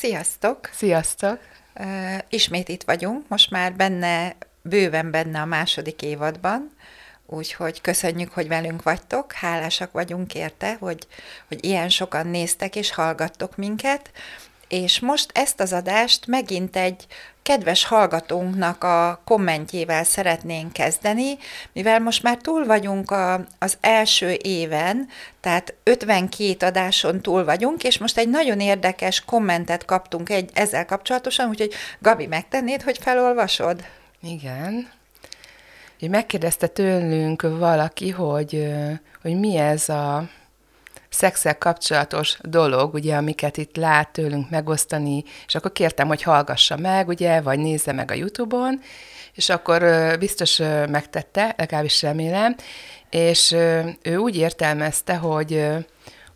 Sziasztok! Sziasztok! Uh, ismét itt vagyunk, most már benne, bőven benne a második évadban, úgyhogy köszönjük, hogy velünk vagytok, hálásak vagyunk érte, hogy, hogy ilyen sokan néztek és hallgattok minket, és most ezt az adást megint egy kedves hallgatónknak a kommentjével szeretnénk kezdeni, mivel most már túl vagyunk a, az első éven, tehát 52 adáson túl vagyunk, és most egy nagyon érdekes kommentet kaptunk egy, ezzel kapcsolatosan, úgyhogy Gabi, megtennéd, hogy felolvasod? Igen. Megkérdezte tőlünk valaki, hogy, hogy mi ez a szexel kapcsolatos dolog, ugye, amiket itt lát tőlünk megosztani, és akkor kértem, hogy hallgassa meg, ugye, vagy nézze meg a YouTube-on, és akkor biztos megtette, legalábbis remélem, és ő úgy értelmezte, hogy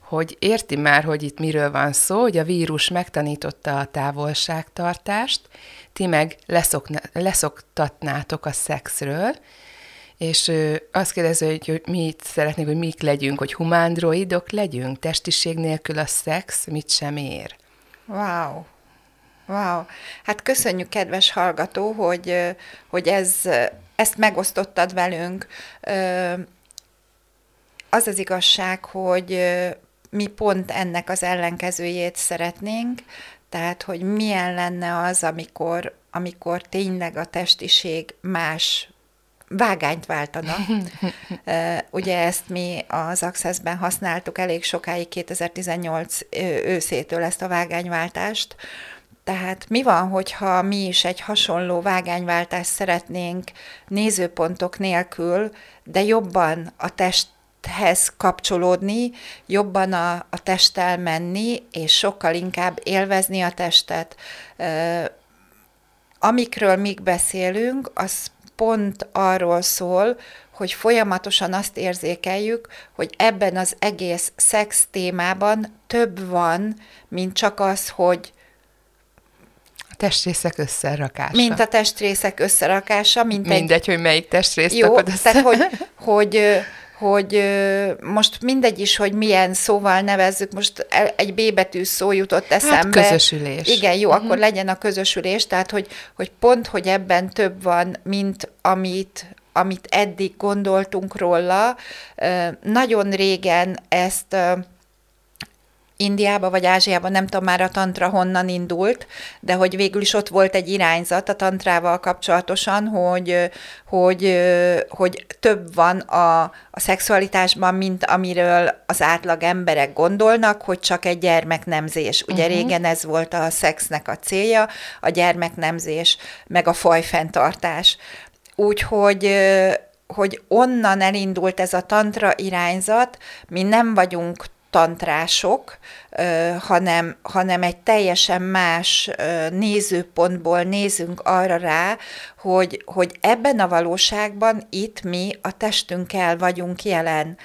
hogy érti már, hogy itt miről van szó, hogy a vírus megtanította a távolságtartást, ti meg leszokna, leszoktatnátok a szexről, és azt kérdezi, hogy, hogy mit szeretnék, hogy mik legyünk, hogy humándroidok legyünk, testiség nélkül a szex mit sem ér. Wow! Wow! Hát köszönjük, kedves hallgató, hogy, hogy ez, ezt megosztottad velünk. Az az igazság, hogy mi pont ennek az ellenkezőjét szeretnénk, tehát, hogy milyen lenne az, amikor, amikor tényleg a testiség más vágányt váltana. Ugye ezt mi az Access-ben használtuk elég sokáig, 2018 őszétől ezt a vágányváltást, tehát mi van, hogyha mi is egy hasonló vágányváltást szeretnénk nézőpontok nélkül, de jobban a testhez kapcsolódni, jobban a, a testtel menni, és sokkal inkább élvezni a testet. Amikről még beszélünk, az pont arról szól, hogy folyamatosan azt érzékeljük, hogy ebben az egész szex témában több van, mint csak az, hogy a testrészek összerakása. Mint a testrészek összerakása. Mint Mindegy, egy... hogy melyik testrészt Jó, tehát hogy, hogy hogy most mindegy is, hogy milyen szóval nevezzük, most egy B betű szó jutott hát eszembe. Hát közösülés. Igen, jó, uh-huh. akkor legyen a közösülés, tehát hogy, hogy pont, hogy ebben több van, mint amit, amit eddig gondoltunk róla. Nagyon régen ezt Indiába vagy Ázsiában, nem tudom már a tantra honnan indult, de hogy végül is ott volt egy irányzat a tantrával kapcsolatosan, hogy, hogy, hogy több van a, a szexualitásban, mint amiről az átlag emberek gondolnak, hogy csak egy gyermeknemzés. Ugye uh-huh. régen ez volt a szexnek a célja, a gyermeknemzés, meg a fajfenntartás. Úgyhogy hogy onnan elindult ez a tantra irányzat, mi nem vagyunk tantrások, hanem, hanem egy teljesen más nézőpontból nézünk arra rá, hogy, hogy ebben a valóságban itt mi a testünkkel vagyunk jelen.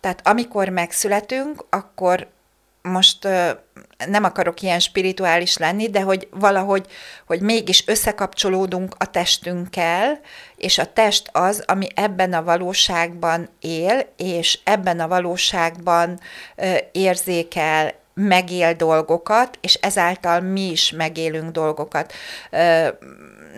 Tehát amikor megszületünk, akkor most nem akarok ilyen spirituális lenni, de hogy valahogy, hogy mégis összekapcsolódunk a testünkkel, és a test az, ami ebben a valóságban él, és ebben a valóságban érzékel, megél dolgokat, és ezáltal mi is megélünk dolgokat.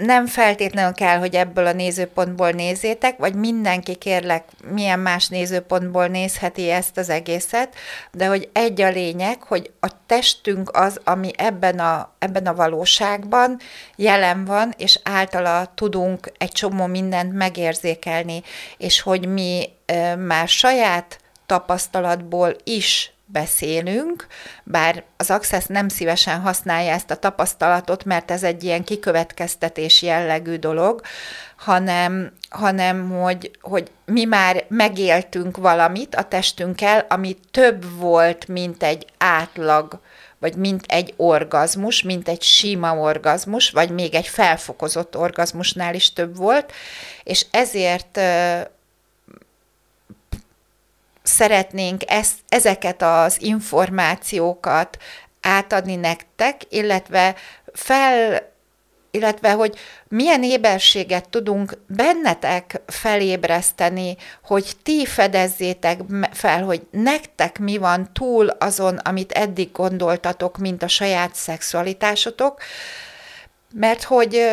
Nem feltétlenül kell, hogy ebből a nézőpontból nézzétek, vagy mindenki kérlek, milyen más nézőpontból nézheti ezt az egészet, de hogy egy a lényeg, hogy a testünk az, ami ebben a, ebben a valóságban jelen van, és általa tudunk egy csomó mindent megérzékelni, és hogy mi már saját tapasztalatból is beszélünk, bár az Access nem szívesen használja ezt a tapasztalatot, mert ez egy ilyen kikövetkeztetés jellegű dolog, hanem, hanem hogy, hogy mi már megéltünk valamit a testünkkel, ami több volt, mint egy átlag vagy mint egy orgazmus, mint egy sima orgazmus, vagy még egy felfokozott orgazmusnál is több volt, és ezért szeretnénk ezt, ezeket az információkat átadni nektek, illetve fel illetve hogy milyen éberséget tudunk bennetek felébreszteni, hogy ti fedezzétek fel, hogy nektek mi van túl azon, amit eddig gondoltatok, mint a saját szexualitásotok, mert hogy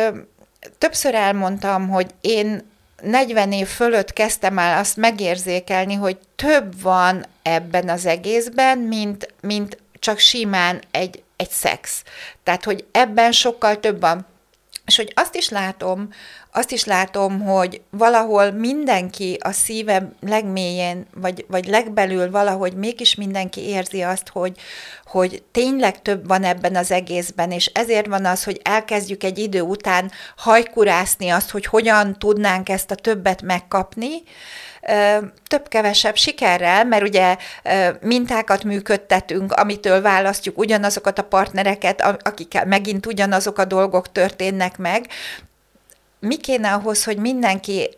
többször elmondtam, hogy én 40 év fölött kezdtem el azt megérzékelni, hogy több van ebben az egészben, mint, mint csak simán egy, egy szex. Tehát, hogy ebben sokkal több van. És hogy azt is látom, azt is látom, hogy valahol mindenki a szíve legmélyén, vagy, vagy legbelül valahogy mégis mindenki érzi azt, hogy, hogy tényleg több van ebben az egészben, és ezért van az, hogy elkezdjük egy idő után hajkurászni azt, hogy hogyan tudnánk ezt a többet megkapni, több-kevesebb sikerrel, mert ugye mintákat működtetünk, amitől választjuk ugyanazokat a partnereket, akikkel megint ugyanazok a dolgok történnek meg, mi kéne ahhoz, hogy mindenki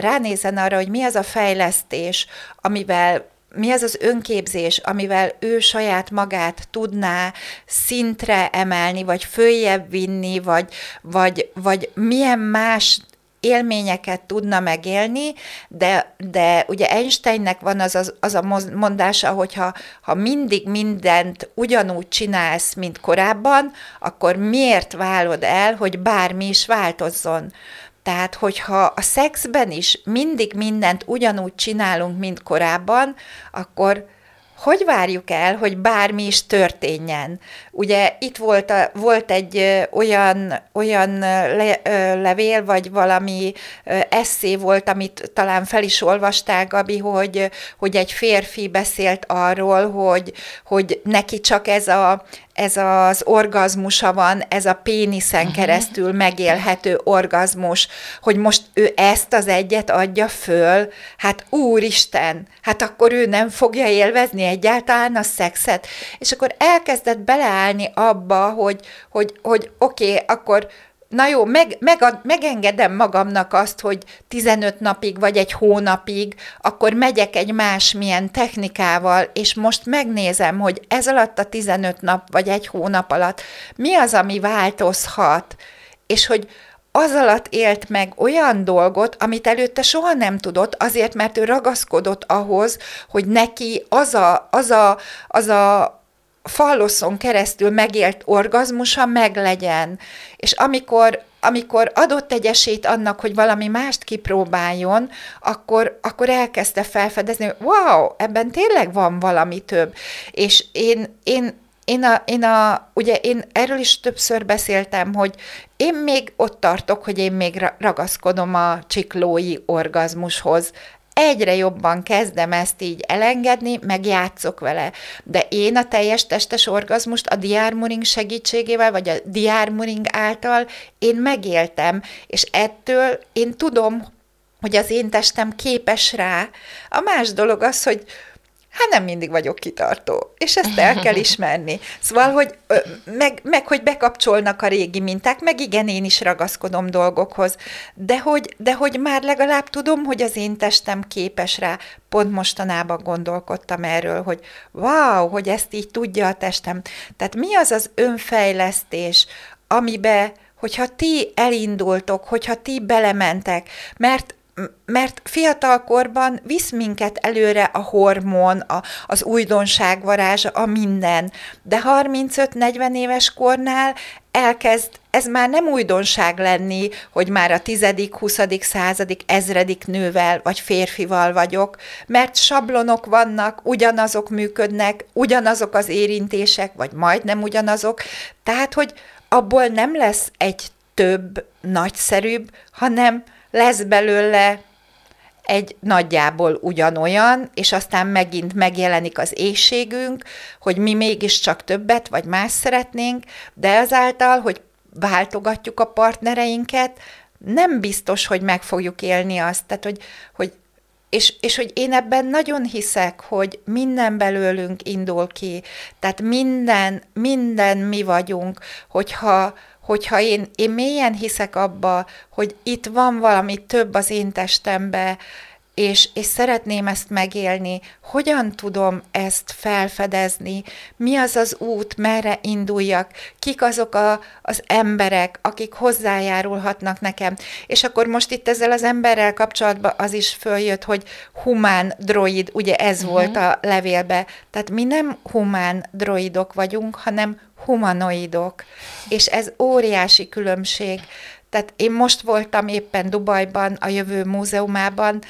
ránézzen arra, hogy mi az a fejlesztés, amivel mi az az önképzés, amivel ő saját magát tudná szintre emelni, vagy följebb vinni, vagy, vagy, vagy milyen más élményeket tudna megélni, de, de ugye Einsteinnek van az, az, az a mondása, hogy ha, ha mindig mindent ugyanúgy csinálsz, mint korábban, akkor miért válod el, hogy bármi is változzon? Tehát, hogyha a szexben is mindig mindent ugyanúgy csinálunk, mint korábban, akkor hogy várjuk el, hogy bármi is történjen? Ugye itt volt, a, volt egy olyan, olyan le, levél, vagy valami eszé volt, amit talán fel is olvastál, Gabi, hogy, hogy egy férfi beszélt arról, hogy, hogy neki csak ez a, ez az orgazmusa van, ez a péniszen uh-huh. keresztül megélhető orgazmus, hogy most ő ezt az egyet adja föl, hát úristen, hát akkor ő nem fogja élvezni egyáltalán a szexet, és akkor elkezdett beleállni abba, hogy, hogy, hogy oké, okay, akkor na jó, meg, meg, megengedem magamnak azt, hogy 15 napig vagy egy hónapig, akkor megyek egy másmilyen technikával, és most megnézem, hogy ez alatt a 15 nap vagy egy hónap alatt mi az, ami változhat, és hogy az alatt élt meg olyan dolgot, amit előtte soha nem tudott, azért, mert ő ragaszkodott ahhoz, hogy neki az a, az a, az a falloszon keresztül megélt orgazmusa meglegyen. És amikor, amikor adott egy esélyt annak, hogy valami mást kipróbáljon, akkor, akkor elkezdte felfedezni, hogy wow, ebben tényleg van valami több. És én, én én, a, én, a, ugye én erről is többször beszéltem, hogy én még ott tartok, hogy én még ragaszkodom a csiklói orgazmushoz egyre jobban kezdem ezt így elengedni, meg játszok vele. De én a teljes testes orgazmust a diármuring segítségével, vagy a diármuring által én megéltem, és ettől én tudom, hogy az én testem képes rá. A más dolog az, hogy hát nem mindig vagyok kitartó, és ezt el kell ismerni. Szóval, hogy meg, meg hogy bekapcsolnak a régi minták, meg igen, én is ragaszkodom dolgokhoz, de hogy, de hogy már legalább tudom, hogy az én testem képes rá. Pont mostanában gondolkodtam erről, hogy wow, hogy ezt így tudja a testem. Tehát mi az az önfejlesztés, amibe hogyha ti elindultok, hogyha ti belementek, mert mert fiatalkorban visz minket előre a hormon, a, az újdonság varázsa, a minden, de 35-40 éves kornál elkezd ez már nem újdonság lenni, hogy már a tizedik, huszadik, századik, ezredik nővel vagy férfival vagyok, mert sablonok vannak, ugyanazok működnek, ugyanazok az érintések, vagy majdnem ugyanazok, tehát, hogy abból nem lesz egy több, nagyszerűbb, hanem lesz belőle egy nagyjából ugyanolyan, és aztán megint megjelenik az éjségünk, hogy mi mégiscsak többet vagy más szeretnénk, de ezáltal, hogy váltogatjuk a partnereinket, nem biztos, hogy meg fogjuk élni azt. Tehát, hogy, hogy és, és hogy én ebben nagyon hiszek, hogy minden belőlünk indul ki, tehát minden, minden mi vagyunk, hogyha, hogyha én, én mélyen hiszek abba, hogy itt van valami több az én testembe, és, és szeretném ezt megélni, hogyan tudom ezt felfedezni, mi az az út, merre induljak, kik azok a, az emberek, akik hozzájárulhatnak nekem. És akkor most itt ezzel az emberrel kapcsolatban az is följött, hogy humán droid, ugye ez uh-huh. volt a levélbe. Tehát mi nem humán droidok vagyunk, hanem humanoidok. És ez óriási különbség. Tehát én most voltam éppen Dubajban, a Jövő Múzeumában,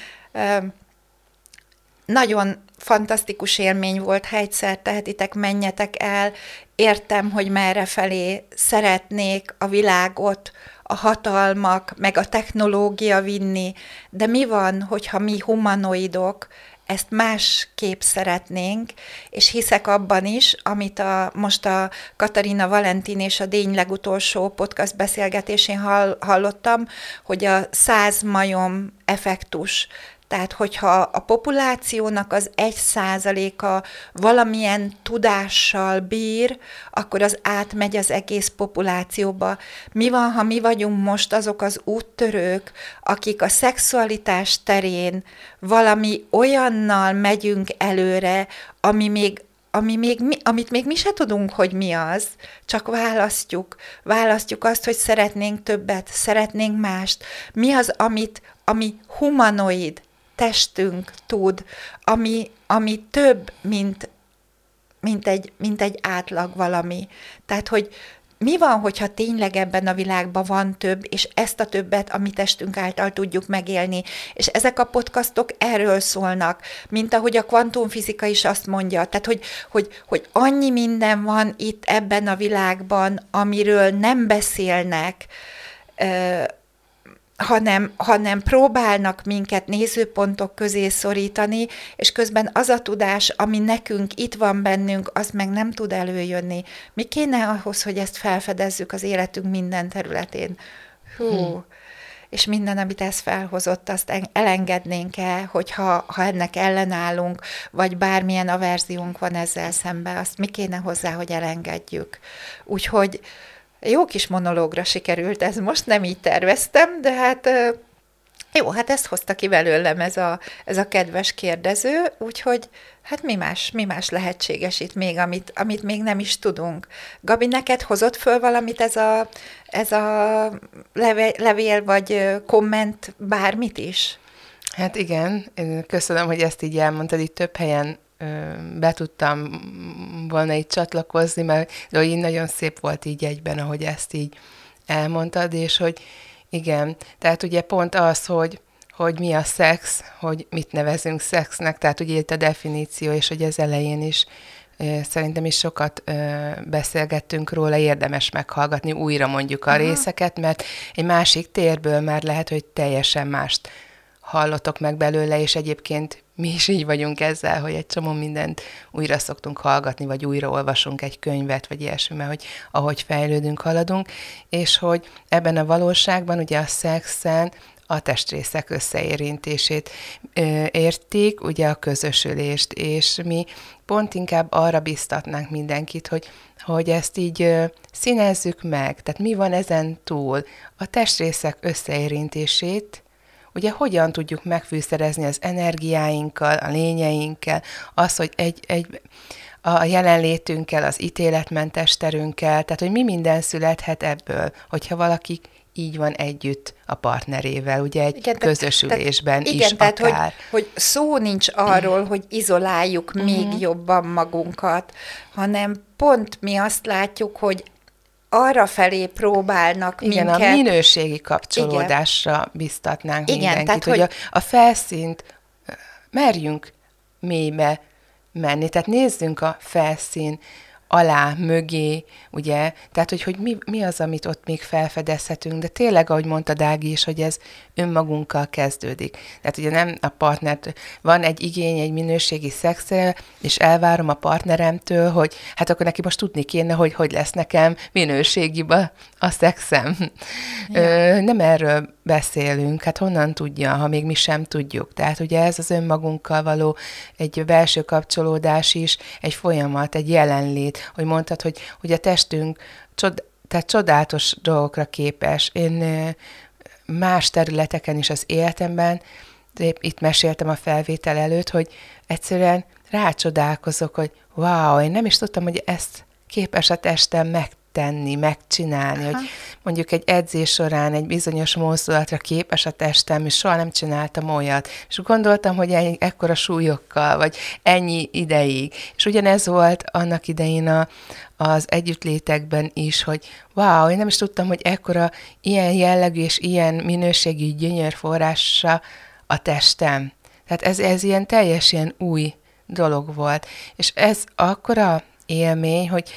nagyon fantasztikus élmény volt, ha egyszer tehetitek, menjetek el, értem, hogy merre felé szeretnék a világot, a hatalmak, meg a technológia vinni, de mi van, hogyha mi humanoidok ezt másképp szeretnénk, és hiszek abban is, amit a, most a Katarina Valentin és a Dény legutolsó podcast beszélgetésén hall, hallottam, hogy a száz majom effektus, tehát, hogyha a populációnak az egy százaléka valamilyen tudással bír, akkor az átmegy az egész populációba. Mi van, ha mi vagyunk most azok az úttörők, akik a szexualitás terén valami olyannal megyünk előre, ami még ami még, amit még mi se tudunk, hogy mi az, csak választjuk. Választjuk azt, hogy szeretnénk többet, szeretnénk mást. Mi az, amit, ami humanoid, testünk tud, ami, ami több, mint, mint, egy, mint egy átlag valami. Tehát, hogy mi van, hogyha tényleg ebben a világban van több, és ezt a többet a mi testünk által tudjuk megélni. És ezek a podcastok erről szólnak, mint ahogy a kvantumfizika is azt mondja. Tehát, hogy, hogy, hogy annyi minden van itt ebben a világban, amiről nem beszélnek, hanem, hanem próbálnak minket nézőpontok közé szorítani, és közben az a tudás, ami nekünk itt van bennünk, az meg nem tud előjönni. Mi kéne ahhoz, hogy ezt felfedezzük az életünk minden területén? Hú, hmm. és minden, amit ez felhozott, azt elengednénk-e, hogyha ha ennek ellenállunk, vagy bármilyen averziónk van ezzel szembe, azt mi kéne hozzá, hogy elengedjük. Úgyhogy jó kis monológra sikerült ez most, nem így terveztem, de hát jó, hát ezt hozta ki belőlem ez a, ez a kedves kérdező, úgyhogy hát mi más, mi más lehetséges itt még, amit, amit még nem is tudunk. Gabi, neked hozott föl valamit ez a, ez a levél, vagy komment, bármit is? Hát igen, köszönöm, hogy ezt így elmondtad, itt több helyen be tudtam volna így csatlakozni, mert de így nagyon szép volt így egyben, ahogy ezt így elmondtad, és hogy igen, tehát ugye pont az, hogy, hogy mi a szex, hogy mit nevezünk szexnek, tehát ugye itt a definíció, és hogy az elején is szerintem is sokat beszélgettünk róla, érdemes meghallgatni újra mondjuk a Aha. részeket, mert egy másik térből már lehet, hogy teljesen mást hallotok meg belőle, és egyébként mi is így vagyunk ezzel, hogy egy csomó mindent újra szoktunk hallgatni, vagy újra olvasunk egy könyvet, vagy ilyesmi, mert hogy ahogy fejlődünk, haladunk, és hogy ebben a valóságban ugye a szexen a testrészek összeérintését ö, értik, ugye a közösülést, és mi pont inkább arra biztatnánk mindenkit, hogy, hogy ezt így ö, színezzük meg, tehát mi van ezen túl, a testrészek összeérintését, ugye hogyan tudjuk megfűszerezni az energiáinkkal, a lényeinkkel, az, hogy egy, egy a jelenlétünkkel, az ítéletmentes terünkkel, tehát hogy mi minden születhet ebből, hogyha valaki így van együtt a partnerével, ugye egy igen, közösülésben tehát, is igen, tehát, akár. Hogy, hogy szó nincs arról, hogy izoláljuk még uh-huh. jobban magunkat, hanem pont mi azt látjuk, hogy arra felé próbálnak Igen, minket. a minőségi kapcsolódásra Igen. biztatnánk Igen, mindenkit, tehát, hogy, hogy a, a felszínt merjünk mélybe menni, tehát nézzünk a felszín alá, mögé, ugye, tehát, hogy, hogy mi, mi az, amit ott még felfedezhetünk, de tényleg, ahogy mondta Dági is, hogy ez önmagunkkal kezdődik. Tehát ugye nem a partnert, van egy igény, egy minőségi szexre, és elvárom a partneremtől, hogy hát akkor neki most tudni kéne, hogy hogy lesz nekem minőségi a szexem. Ja. Ö, nem erről beszélünk, hát honnan tudja, ha még mi sem tudjuk. Tehát ugye ez az önmagunkkal való egy belső kapcsolódás is, egy folyamat, egy jelenlét, hogy mondtad, hogy, hogy a testünk csod, tehát csodálatos dolgokra képes. Én más területeken is az életemben, itt meséltem a felvétel előtt, hogy egyszerűen rácsodálkozok, hogy wow, én nem is tudtam, hogy ezt képes a testem meg tenni, megcsinálni, Aha. hogy mondjuk egy edzés során egy bizonyos mozdulatra képes a testem, és soha nem csináltam olyat. És gondoltam, hogy ennyi, ekkora súlyokkal, vagy ennyi ideig. És ugyanez volt annak idején a, az együttlétekben is, hogy wow, én nem is tudtam, hogy ekkora ilyen jellegű és ilyen minőségű gyönyörforrása a testem. Tehát ez, ez ilyen teljes ilyen új dolog volt. És ez akkora élmény, hogy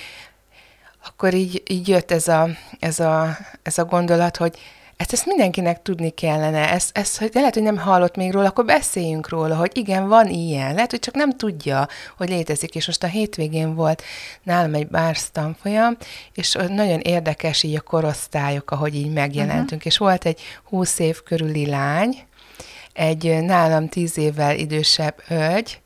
akkor így, így jött ez a, ez, a, ez a gondolat, hogy ezt, ezt mindenkinek tudni kellene, ezt, ezt, hogy lehet, hogy nem hallott még róla, akkor beszéljünk róla, hogy igen, van ilyen. Lehet, hogy csak nem tudja, hogy létezik, és most a hétvégén volt nálam egy bársz tanfolyam, és nagyon érdekes így a korosztályok, ahogy így megjelentünk, uh-huh. és volt egy húsz év körüli lány, egy nálam tíz évvel idősebb hölgy,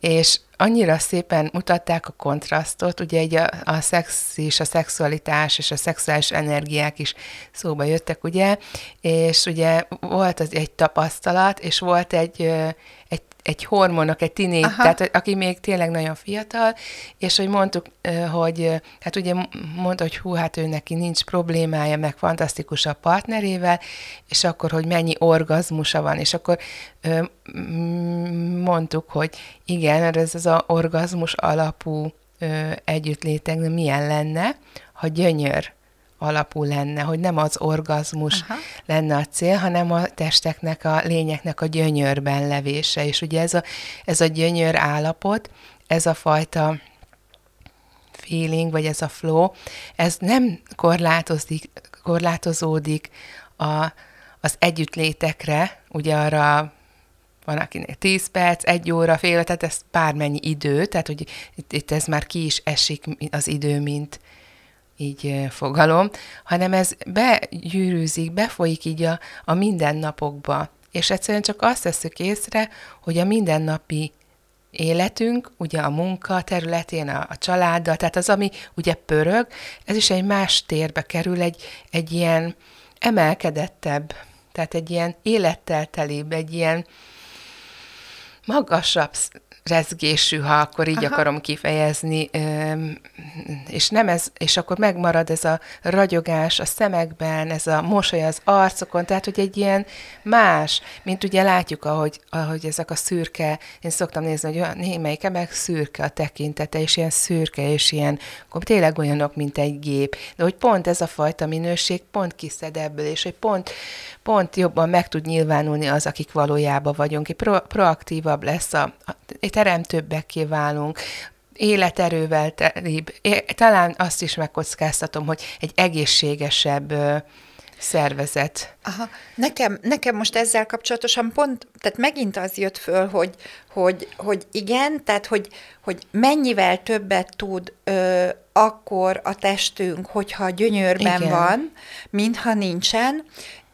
és annyira szépen mutatták a kontrasztot, ugye egy a, a szex és a szexualitás és a szexuális energiák is szóba jöttek, ugye, és ugye volt az egy tapasztalat, és volt egy, egy egy hormonok, egy Aha. tehát aki még tényleg nagyon fiatal, és hogy mondtuk, hogy hát ugye mondta, hogy hú, hát ő neki nincs problémája, meg fantasztikus a partnerével, és akkor, hogy mennyi orgazmusa van, és akkor mondtuk, hogy igen, ez az a orgazmus alapú együttlétek, milyen lenne, ha gyönyör alapú lenne, hogy nem az orgazmus Aha. lenne a cél, hanem a testeknek, a lényeknek a gyönyörben levése. És ugye ez a, ez a gyönyör állapot, ez a fajta feeling, vagy ez a flow, ez nem korlátozik, korlátozódik a, az együttlétekre, ugye arra van akinek 10 perc, egy óra, fél, tehát ez bármennyi idő, tehát hogy itt, itt ez már ki is esik az idő, mint, így fogalom, hanem ez begyűrűzik, befolyik így a, a mindennapokba. És egyszerűen csak azt veszük észre, hogy a mindennapi életünk, ugye a munka területén, a, a családdal, tehát az, ami ugye pörög, ez is egy más térbe kerül, egy, egy ilyen emelkedettebb, tehát egy ilyen élettel telibb, egy ilyen magasabb rezgésű, ha akkor így Aha. akarom kifejezni, és nem ez, és akkor megmarad ez a ragyogás a szemekben, ez a mosoly az arcokon, tehát hogy egy ilyen más, mint ugye látjuk, ahogy, ahogy ezek a szürke, én szoktam nézni, hogy némelyik meg szürke a tekintete, és ilyen szürke, és ilyen, akkor tényleg olyanok, mint egy gép, de hogy pont ez a fajta minőség pont kiszed ebből, és hogy pont, pont jobban meg tud nyilvánulni az, akik valójában vagyunk, pro, proaktívabb lesz a, a teremtőbbekké válunk, életerővel telibb. Talán azt is megkockáztatom, hogy egy egészségesebb szervezet. Aha. Nekem, nekem most ezzel kapcsolatosan pont, tehát megint az jött föl, hogy, hogy, hogy igen, tehát hogy, hogy mennyivel többet tud ö, akkor a testünk, hogyha gyönyörben igen. van, mintha nincsen,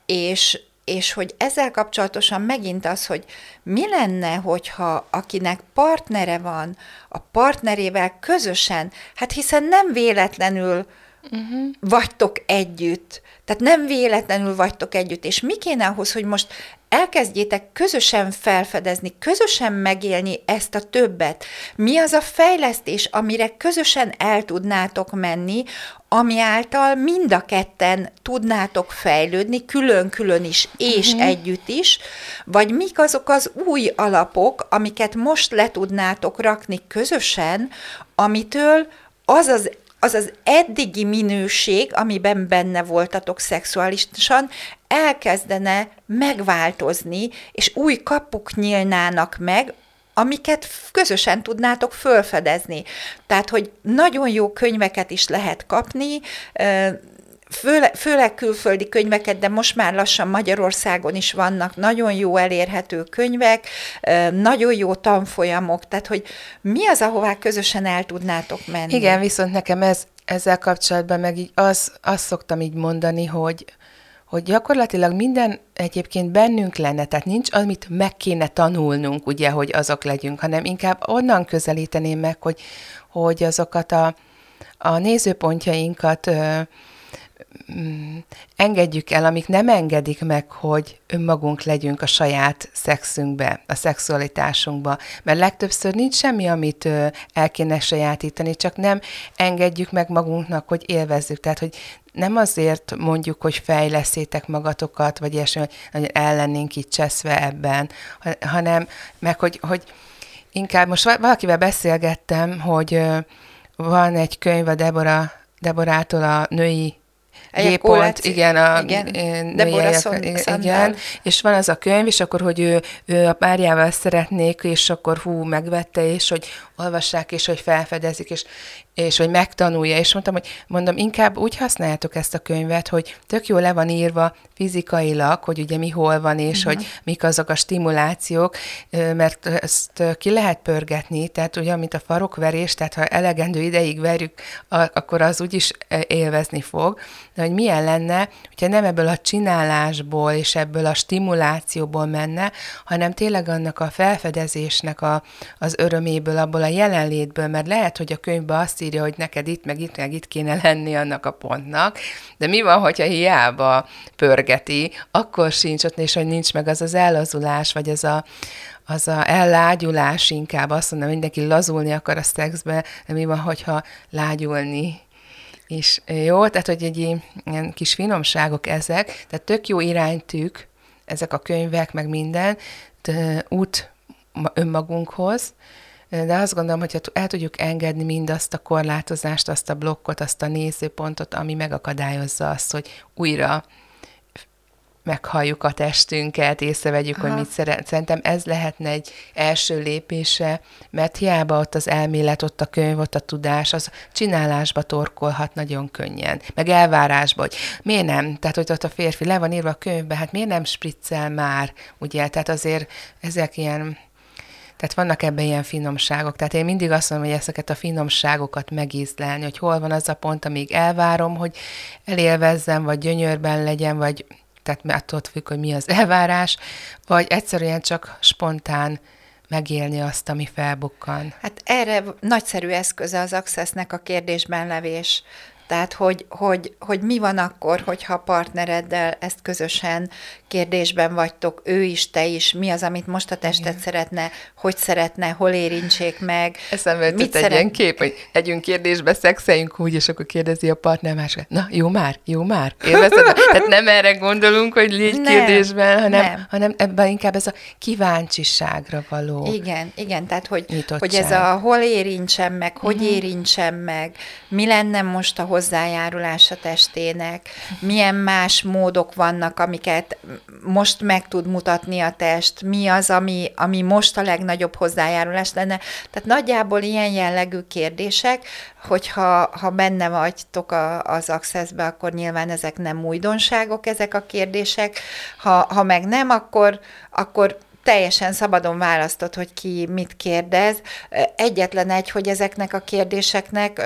és és hogy ezzel kapcsolatosan megint az, hogy mi lenne, hogyha akinek partnere van, a partnerével közösen, hát hiszen nem véletlenül uh-huh. vagytok együtt, tehát nem véletlenül vagytok együtt, és mi kéne ahhoz, hogy most elkezdjétek közösen felfedezni, közösen megélni ezt a többet. Mi az a fejlesztés, amire közösen el tudnátok menni, ami által mind a ketten tudnátok fejlődni, külön-külön is és uh-huh. együtt is, vagy mik azok az új alapok, amiket most le tudnátok rakni közösen, amitől az az az az eddigi minőség, amiben benne voltatok szexuálisan, elkezdene megváltozni, és új kapuk nyílnának meg, amiket közösen tudnátok fölfedezni. Tehát, hogy nagyon jó könyveket is lehet kapni, főle, főleg külföldi könyveket, de most már lassan Magyarországon is vannak nagyon jó elérhető könyvek, nagyon jó tanfolyamok, tehát hogy mi az, ahová közösen el tudnátok menni? Igen, viszont nekem ez, ezzel kapcsolatban meg így az, azt szoktam így mondani, hogy, hogy gyakorlatilag minden egyébként bennünk lenne, tehát nincs, amit meg kéne tanulnunk, ugye, hogy azok legyünk, hanem inkább onnan közelíteném meg, hogy, hogy azokat a, a nézőpontjainkat ö, engedjük el, amik nem engedik meg, hogy önmagunk legyünk a saját szexünkbe, a szexualitásunkba. Mert legtöbbször nincs semmi, amit el kéne sajátítani, csak nem engedjük meg magunknak, hogy élvezzük. Tehát, hogy nem azért mondjuk, hogy fejleszétek magatokat, vagy ilyesmi, hogy ellennénk itt cseszve ebben, hanem meg, hogy, hogy inkább most valakivel beszélgettem, hogy van egy könyv a Debora, Deborától a női G-pont, igen, a igen. Deborah igen, és van az a könyv, és akkor, hogy ő, ő a párjával szeretnék, és akkor hú, megvette, és hogy olvassák, és hogy felfedezik, és, és hogy megtanulja, és mondtam, hogy mondom, inkább úgy használjátok ezt a könyvet, hogy tök jó le van írva fizikailag, hogy ugye mi hol van, és uh-huh. hogy mik azok a stimulációk, mert ezt ki lehet pörgetni, tehát ugye, mint a farokverés, tehát ha elegendő ideig verjük, akkor az úgyis élvezni fog, de hogy milyen lenne, hogyha nem ebből a csinálásból és ebből a stimulációból menne, hanem tényleg annak a felfedezésnek a, az öröméből, abból a jelenlétből, mert lehet, hogy a könyvben azt írja, hogy neked itt, meg itt, meg itt kéne lenni annak a pontnak, de mi van, hogyha hiába pörgeti, akkor sincs ott, és hogy nincs meg az az ellazulás, vagy az a, az a ellágyulás inkább, azt mondom, mindenki lazulni akar a szexbe, de mi van, hogyha lágyulni és jó, tehát, hogy egy ilyen kis finomságok ezek, tehát tök jó iránytűk, ezek a könyvek, meg minden, út önmagunkhoz, de azt gondolom, hogy el tudjuk engedni mindazt a korlátozást, azt a blokkot, azt a nézőpontot, ami megakadályozza azt, hogy újra meghalljuk a testünket, észrevegyük, Aha. hogy mit szeret. Szerintem ez lehetne egy első lépése, mert hiába ott az elmélet, ott a könyv, ott a tudás, az csinálásba torkolhat nagyon könnyen, meg elvárásba, hogy miért nem? Tehát, hogy ott a férfi le van írva a könyvbe, hát miért nem spriccel már, ugye? Tehát azért ezek ilyen tehát vannak ebben ilyen finomságok. Tehát én mindig azt mondom, hogy ezeket a finomságokat megízlelni, hogy hol van az a pont, amíg elvárom, hogy elélvezzem, vagy gyönyörben legyen, vagy tehát attól függ, hogy mi az elvárás, vagy egyszerűen csak spontán megélni azt, ami felbukkan. Hát erre nagyszerű eszköze az Accessnek a kérdésben levés. Tehát, hogy, hogy, hogy mi van akkor, hogyha a partnereddel ezt közösen kérdésben vagytok, ő is, te is, mi az, amit most a tested Igen. szeretne, hogy szeretne, hol érintsék meg. Eszembe jutott egy szeret... ilyen kép, hogy együnk kérdésbe, szexeljünk úgy, és akkor kérdezi a partner másra, na, jó már, jó már, élvezed? Tehát nem erre gondolunk, hogy légy nem, kérdésben, hanem, nem. hanem ebben inkább ez a kíváncsiságra való Igen, igen, tehát hogy, hogy ez a hol érintsem meg, hogy uh-huh. érintsem meg, mi lenne most a hozzájárulás a testének, milyen más módok vannak, amiket most meg tud mutatni a test, mi az, ami, ami most a legnagyobb hozzájárulás lenne. Tehát nagyjából ilyen jellegű kérdések, hogyha ha benne vagytok a, az accessbe, akkor nyilván ezek nem újdonságok, ezek a kérdések. Ha, ha meg nem, akkor, akkor teljesen szabadon választod, hogy ki mit kérdez. Egyetlen egy, hogy ezeknek a kérdéseknek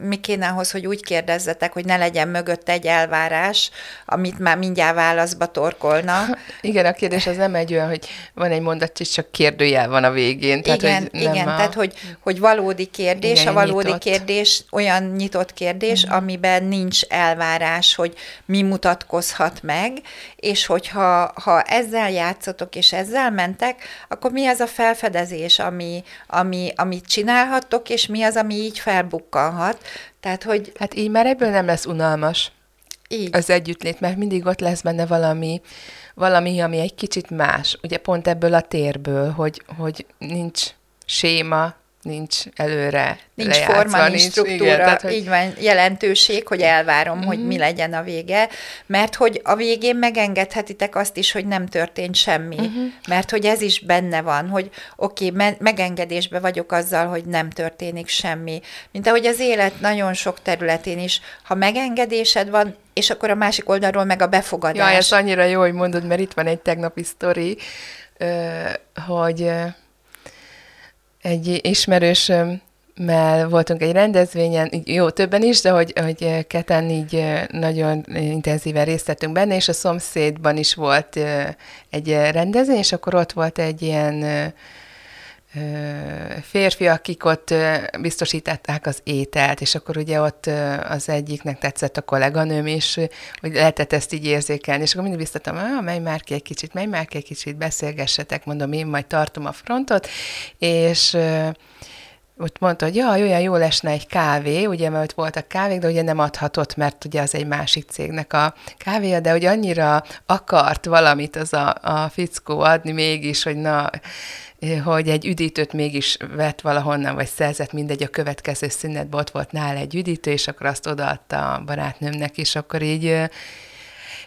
mi kéne ahhoz, hogy úgy kérdezzetek, hogy ne legyen mögött egy elvárás, amit már mindjárt válaszba torkolna. Igen, a kérdés az nem egy olyan, hogy van egy mondat, és csak kérdőjel van a végén. Tehát, igen, hogy nem igen a... tehát hogy, hogy valódi kérdés, igen, a valódi nyitott. kérdés olyan nyitott kérdés, mm. amiben nincs elvárás, hogy mi mutatkozhat meg, és hogyha ha ezzel játszotok, és ezzel mentek, akkor mi az a felfedezés, ami, ami, amit csinálhattok, és mi az, ami így felbukkan bukkanhat. Tehát, hogy... Hát így már ebből nem lesz unalmas így. az együttlét, mert mindig ott lesz benne valami, valami, ami egy kicsit más. Ugye pont ebből a térből, hogy, hogy nincs séma, nincs előre Nincs lejátszva, forma, nincs struktúra, igen, tehát, hogy, így van, jelentőség, hogy elvárom, Mhm. hogy mi legyen a vége, mert hogy a végén megengedhetitek azt is, hogy nem történt semmi, Mhm. mert hogy ez is benne van, hogy oké, okay, me- megengedésbe vagyok azzal, hogy nem történik semmi. Mint ahogy az élet nagyon sok területén is, ha megengedésed van, és akkor a másik oldalról meg a befogadás. Ja, ez annyira jó, hogy mondod, mert itt van egy tegnapi sztori, hogy egy ismerősömmel voltunk egy rendezvényen, jó, többen is, de hogy, hogy keten így nagyon intenzíven részt vettünk benne, és a szomszédban is volt egy rendezvény, és akkor ott volt egy ilyen férfi, akik ott biztosították az ételt, és akkor ugye ott az egyiknek tetszett a kolléganőm, ö, hogy lehetett ezt így érzékelni, és akkor mindig biztatom, ah, menj már ki egy kicsit, menj már ki egy kicsit, beszélgessetek, mondom, én majd tartom a frontot, és ott mondta, hogy jaj, olyan jó lesne egy kávé, ugye, mert ott voltak kávék, de ugye nem adhatott, mert ugye az egy másik cégnek a kávéja, de hogy annyira akart valamit az a, a fickó adni mégis, hogy na, hogy egy üdítőt mégis vett valahonnan, vagy szerzett, mindegy, a következő szünetben ott volt nála egy üdítő, és akkor azt odaadta a barátnőmnek, és akkor így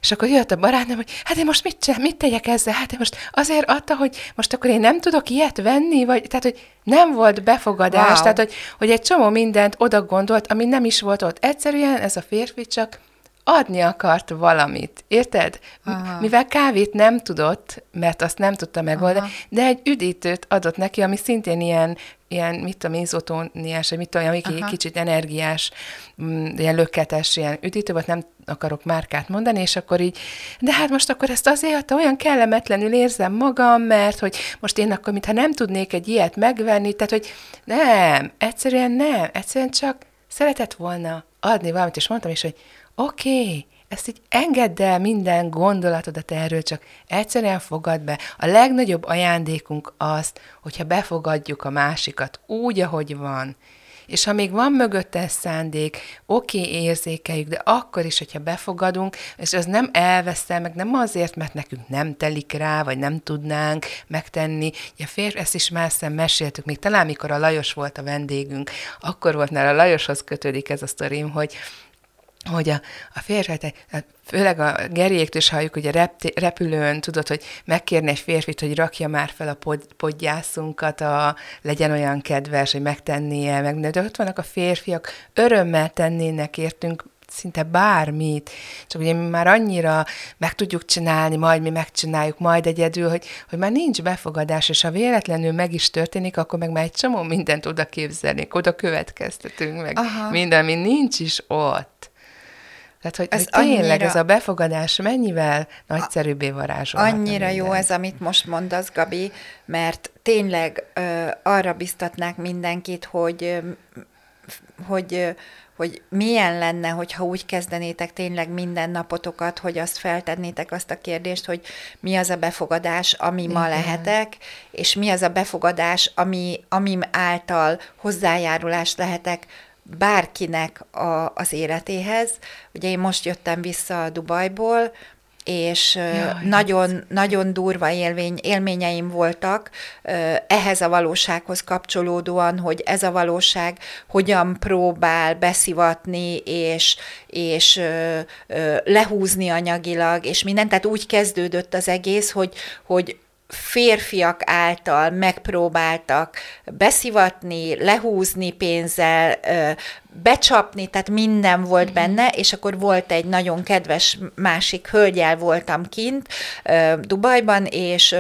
és akkor jött a barátnőm, hogy hát én most mit, csinál, mit tegyek ezzel? Hát én most azért adta, hogy most akkor én nem tudok ilyet venni, vagy tehát, hogy nem volt befogadás, Wow. tehát, hogy, hogy egy csomó mindent oda gondolt, ami nem is volt ott. Egyszerűen ez a férfi csak adni akart valamit, érted? Aha. Mivel kávét nem tudott, mert azt nem tudta megoldani, Aha. de egy üdítőt adott neki, ami szintén ilyen, ilyen mit tudom, izotóniás, vagy mit tudom, ami Aha. kicsit energiás, mm, ilyen löketes, ilyen üdítő volt, nem akarok márkát mondani, és akkor így, de hát most akkor ezt azért adta, olyan kellemetlenül érzem magam, mert hogy most én akkor, mintha nem tudnék egy ilyet megvenni, tehát, hogy nem, egyszerűen nem, egyszerűen csak szeretett volna adni valamit, és mondtam is, hogy oké, okay, ezt így engedd el minden gondolatodat erről, csak egyszerűen fogad be. A legnagyobb ajándékunk az, hogyha befogadjuk a másikat úgy, ahogy van. És ha még van mögötte szándék, oké, okay, érzékeljük, de akkor is, hogyha befogadunk, és az nem elveszel, meg nem azért, mert nekünk nem telik rá, vagy nem tudnánk megtenni. Ugye férfi, ezt is már meséltük, még talán mikor a Lajos volt a vendégünk, akkor volt, mert a Lajoshoz kötődik ez a sztorim, hogy hogy a, a férfi, tehát főleg a Geriéktől is halljuk, hogy a rep, repülőn tudod, hogy megkérni egy férfit, hogy rakja már fel a pod, podgyászunkat, a, legyen olyan kedves, hogy megtennie, meg, de ott vannak a férfiak, örömmel tennének értünk szinte bármit, csak ugye mi már annyira meg tudjuk csinálni, majd mi megcsináljuk, majd egyedül, hogy, hogy már nincs befogadás, és ha véletlenül meg is történik, akkor meg már egy csomó mindent oda képzelnék, oda következtetünk meg, Aha. minden, ami nincs is ott. Tehát, hogy, Ez hogy tényleg annyira- ez a befogadás mennyivel nagyszerűbbé varázsolhatna Annyira jó ez, amit most mondasz, Gabi, mert tényleg ö, arra biztatnák mindenkit, hogy, ö, hogy, ö, hogy milyen lenne, hogyha úgy kezdenétek tényleg minden napotokat, hogy azt feltennétek azt a kérdést, hogy mi az a befogadás, ami ma Igen. lehetek, és mi az a befogadás, ami, ami által hozzájárulást lehetek bárkinek a, az életéhez. Ugye én most jöttem vissza Dubajból, és Jaj, nagyon, nagyon durva élmény, élményeim voltak ehhez a valósághoz kapcsolódóan, hogy ez a valóság hogyan próbál beszivatni és, és lehúzni anyagilag, és minden. Tehát úgy kezdődött az egész, hogy, hogy férfiak által megpróbáltak beszivatni, lehúzni pénzzel, becsapni, tehát minden volt benne, és akkor volt egy nagyon kedves másik hölgyel voltam kint Dubajban, és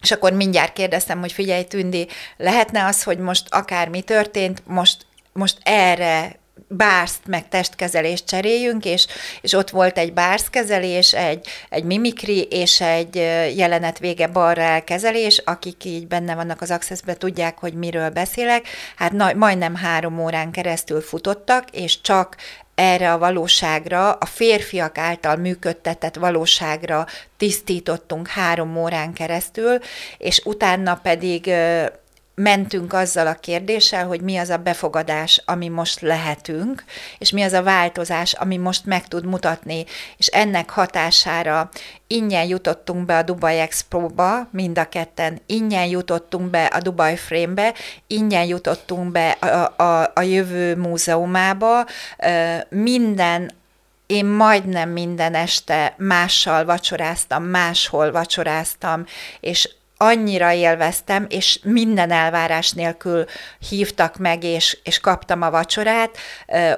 és akkor mindjárt kérdeztem, hogy figyelj, Tündi, lehetne az, hogy most akármi történt, most, most erre bárszt meg testkezelést cseréljünk, és, és ott volt egy bárszkezelés, egy, egy mimikri és egy jelenet vége balra kezelés, akik így benne vannak az access tudják, hogy miről beszélek. Hát na, majdnem három órán keresztül futottak, és csak erre a valóságra, a férfiak által működtetett valóságra tisztítottunk három órán keresztül, és utána pedig mentünk azzal a kérdéssel, hogy mi az a befogadás, ami most lehetünk, és mi az a változás, ami most meg tud mutatni, és ennek hatására ingyen jutottunk be a Dubai Expo-ba, mind a ketten, ingyen jutottunk be a Dubai Frame-be, ingyen jutottunk be a, a, a jövő múzeumába, minden én majdnem minden este mással vacsoráztam, máshol vacsoráztam, és annyira élveztem, és minden elvárás nélkül hívtak meg, és, és kaptam a vacsorát.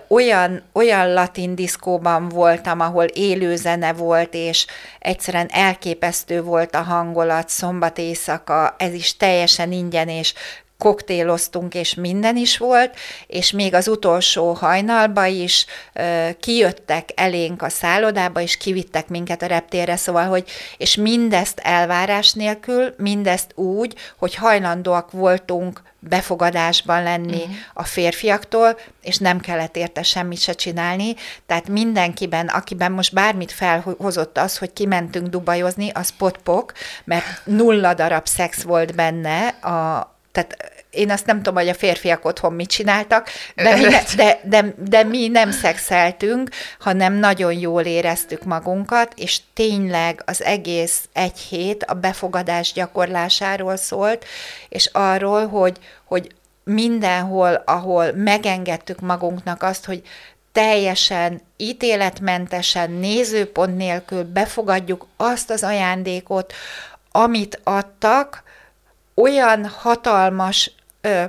Olyan, olyan latin diszkóban voltam, ahol élő zene volt, és egyszerűen elképesztő volt a hangolat, szombat éjszaka, ez is teljesen ingyen, és koktéloztunk, és minden is volt, és még az utolsó hajnalba is ö, kijöttek elénk a szállodába, és kivittek minket a reptérre, szóval, hogy, és mindezt elvárás nélkül, mindezt úgy, hogy hajlandóak voltunk befogadásban lenni uh-huh. a férfiaktól, és nem kellett érte semmit se csinálni, tehát mindenkiben, akiben most bármit felhozott az, hogy kimentünk dubajozni, az potpok, mert nulla darab szex volt benne a, tehát én azt nem tudom, hogy a férfiak otthon mit csináltak, de mi, ne, de, de, de mi nem szexeltünk, hanem nagyon jól éreztük magunkat, és tényleg az egész egy hét a befogadás gyakorlásáról szólt, és arról, hogy, hogy mindenhol, ahol megengedtük magunknak azt, hogy teljesen ítéletmentesen, nézőpont nélkül befogadjuk azt az ajándékot, amit adtak, olyan hatalmas ö,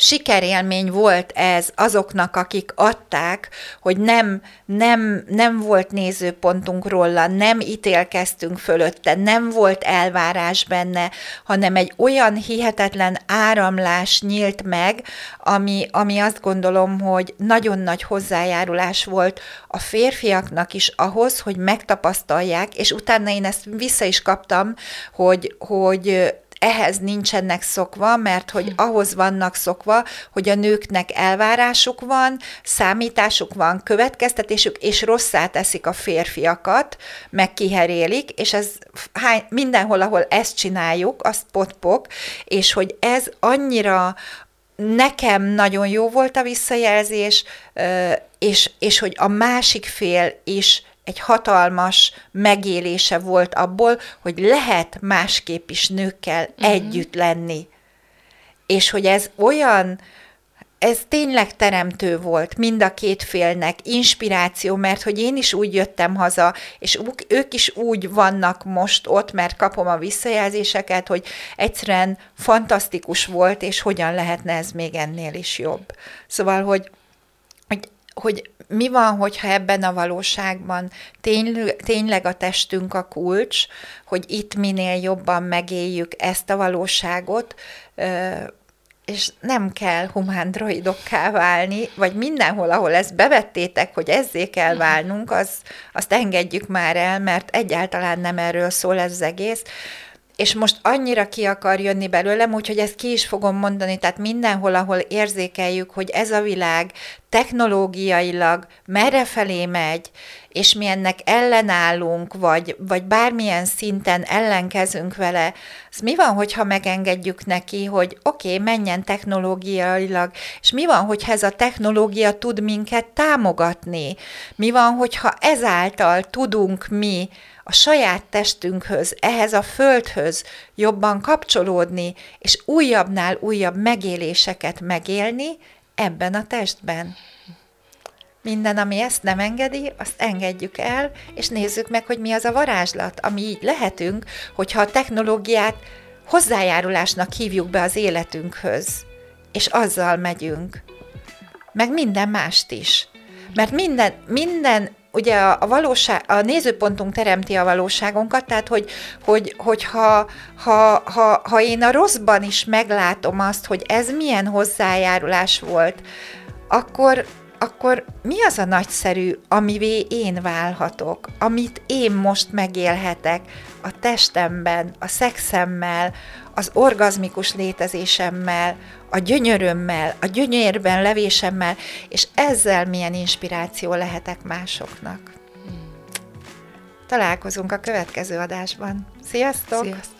sikerélmény volt ez azoknak, akik adták, hogy nem, nem, nem volt nézőpontunk róla, nem ítélkeztünk fölötte, nem volt elvárás benne, hanem egy olyan hihetetlen áramlás nyílt meg, ami, ami azt gondolom, hogy nagyon nagy hozzájárulás volt a férfiaknak is ahhoz, hogy megtapasztalják, és utána én ezt vissza is kaptam, hogy, hogy ehhez nincsenek szokva, mert hogy hm. ahhoz vannak szokva, hogy a nőknek elvárásuk van, számításuk van, következtetésük, és rosszá teszik a férfiakat, meg kiherélik, és ez hány, mindenhol, ahol ezt csináljuk, azt potpok, és hogy ez annyira nekem nagyon jó volt a visszajelzés, és, és hogy a másik fél is egy hatalmas megélése volt abból, hogy lehet másképp is nőkkel uh-huh. együtt lenni. És hogy ez olyan, ez tényleg teremtő volt mind a két félnek, inspiráció, mert hogy én is úgy jöttem haza, és ők is úgy vannak most ott, mert kapom a visszajelzéseket, hogy egyszerűen fantasztikus volt, és hogyan lehetne ez még ennél is jobb. Szóval, hogy, hogy, hogy mi van, hogyha ebben a valóságban tényleg, tényleg a testünk a kulcs, hogy itt minél jobban megéljük ezt a valóságot, és nem kell humán droidokká válni, vagy mindenhol, ahol ezt bevettétek, hogy ezzé kell válnunk, az, azt engedjük már el, mert egyáltalán nem erről szól ez az egész, és most annyira ki akar jönni belőlem, úgyhogy ezt ki is fogom mondani, tehát mindenhol, ahol érzékeljük, hogy ez a világ technológiailag merre felé megy, és mi ennek ellenállunk, vagy, vagy bármilyen szinten ellenkezünk vele, az mi van, hogyha megengedjük neki, hogy oké, okay, menjen technológiailag, és mi van, hogyha ez a technológia tud minket támogatni? Mi van, hogyha ezáltal tudunk mi a saját testünkhöz, ehhez a földhöz jobban kapcsolódni, és újabbnál újabb megéléseket megélni ebben a testben. Minden, ami ezt nem engedi, azt engedjük el, és nézzük meg, hogy mi az a varázslat, ami így lehetünk, hogyha a technológiát hozzájárulásnak hívjuk be az életünkhöz, és azzal megyünk. Meg minden mást is. Mert minden, minden ugye a, a valóság, a nézőpontunk teremti a valóságunkat, tehát hogy, hogy, hogy ha, ha, ha, ha én a rosszban is meglátom azt, hogy ez milyen hozzájárulás volt, akkor, akkor mi az a nagyszerű, amivé én válhatok, amit én most megélhetek a testemben, a szexemmel, az orgazmikus létezésemmel, a gyönyörömmel, a gyönyörben levésemmel, és ezzel milyen inspiráció lehetek másoknak. Találkozunk a következő adásban. Sziasztok! Sziasztok!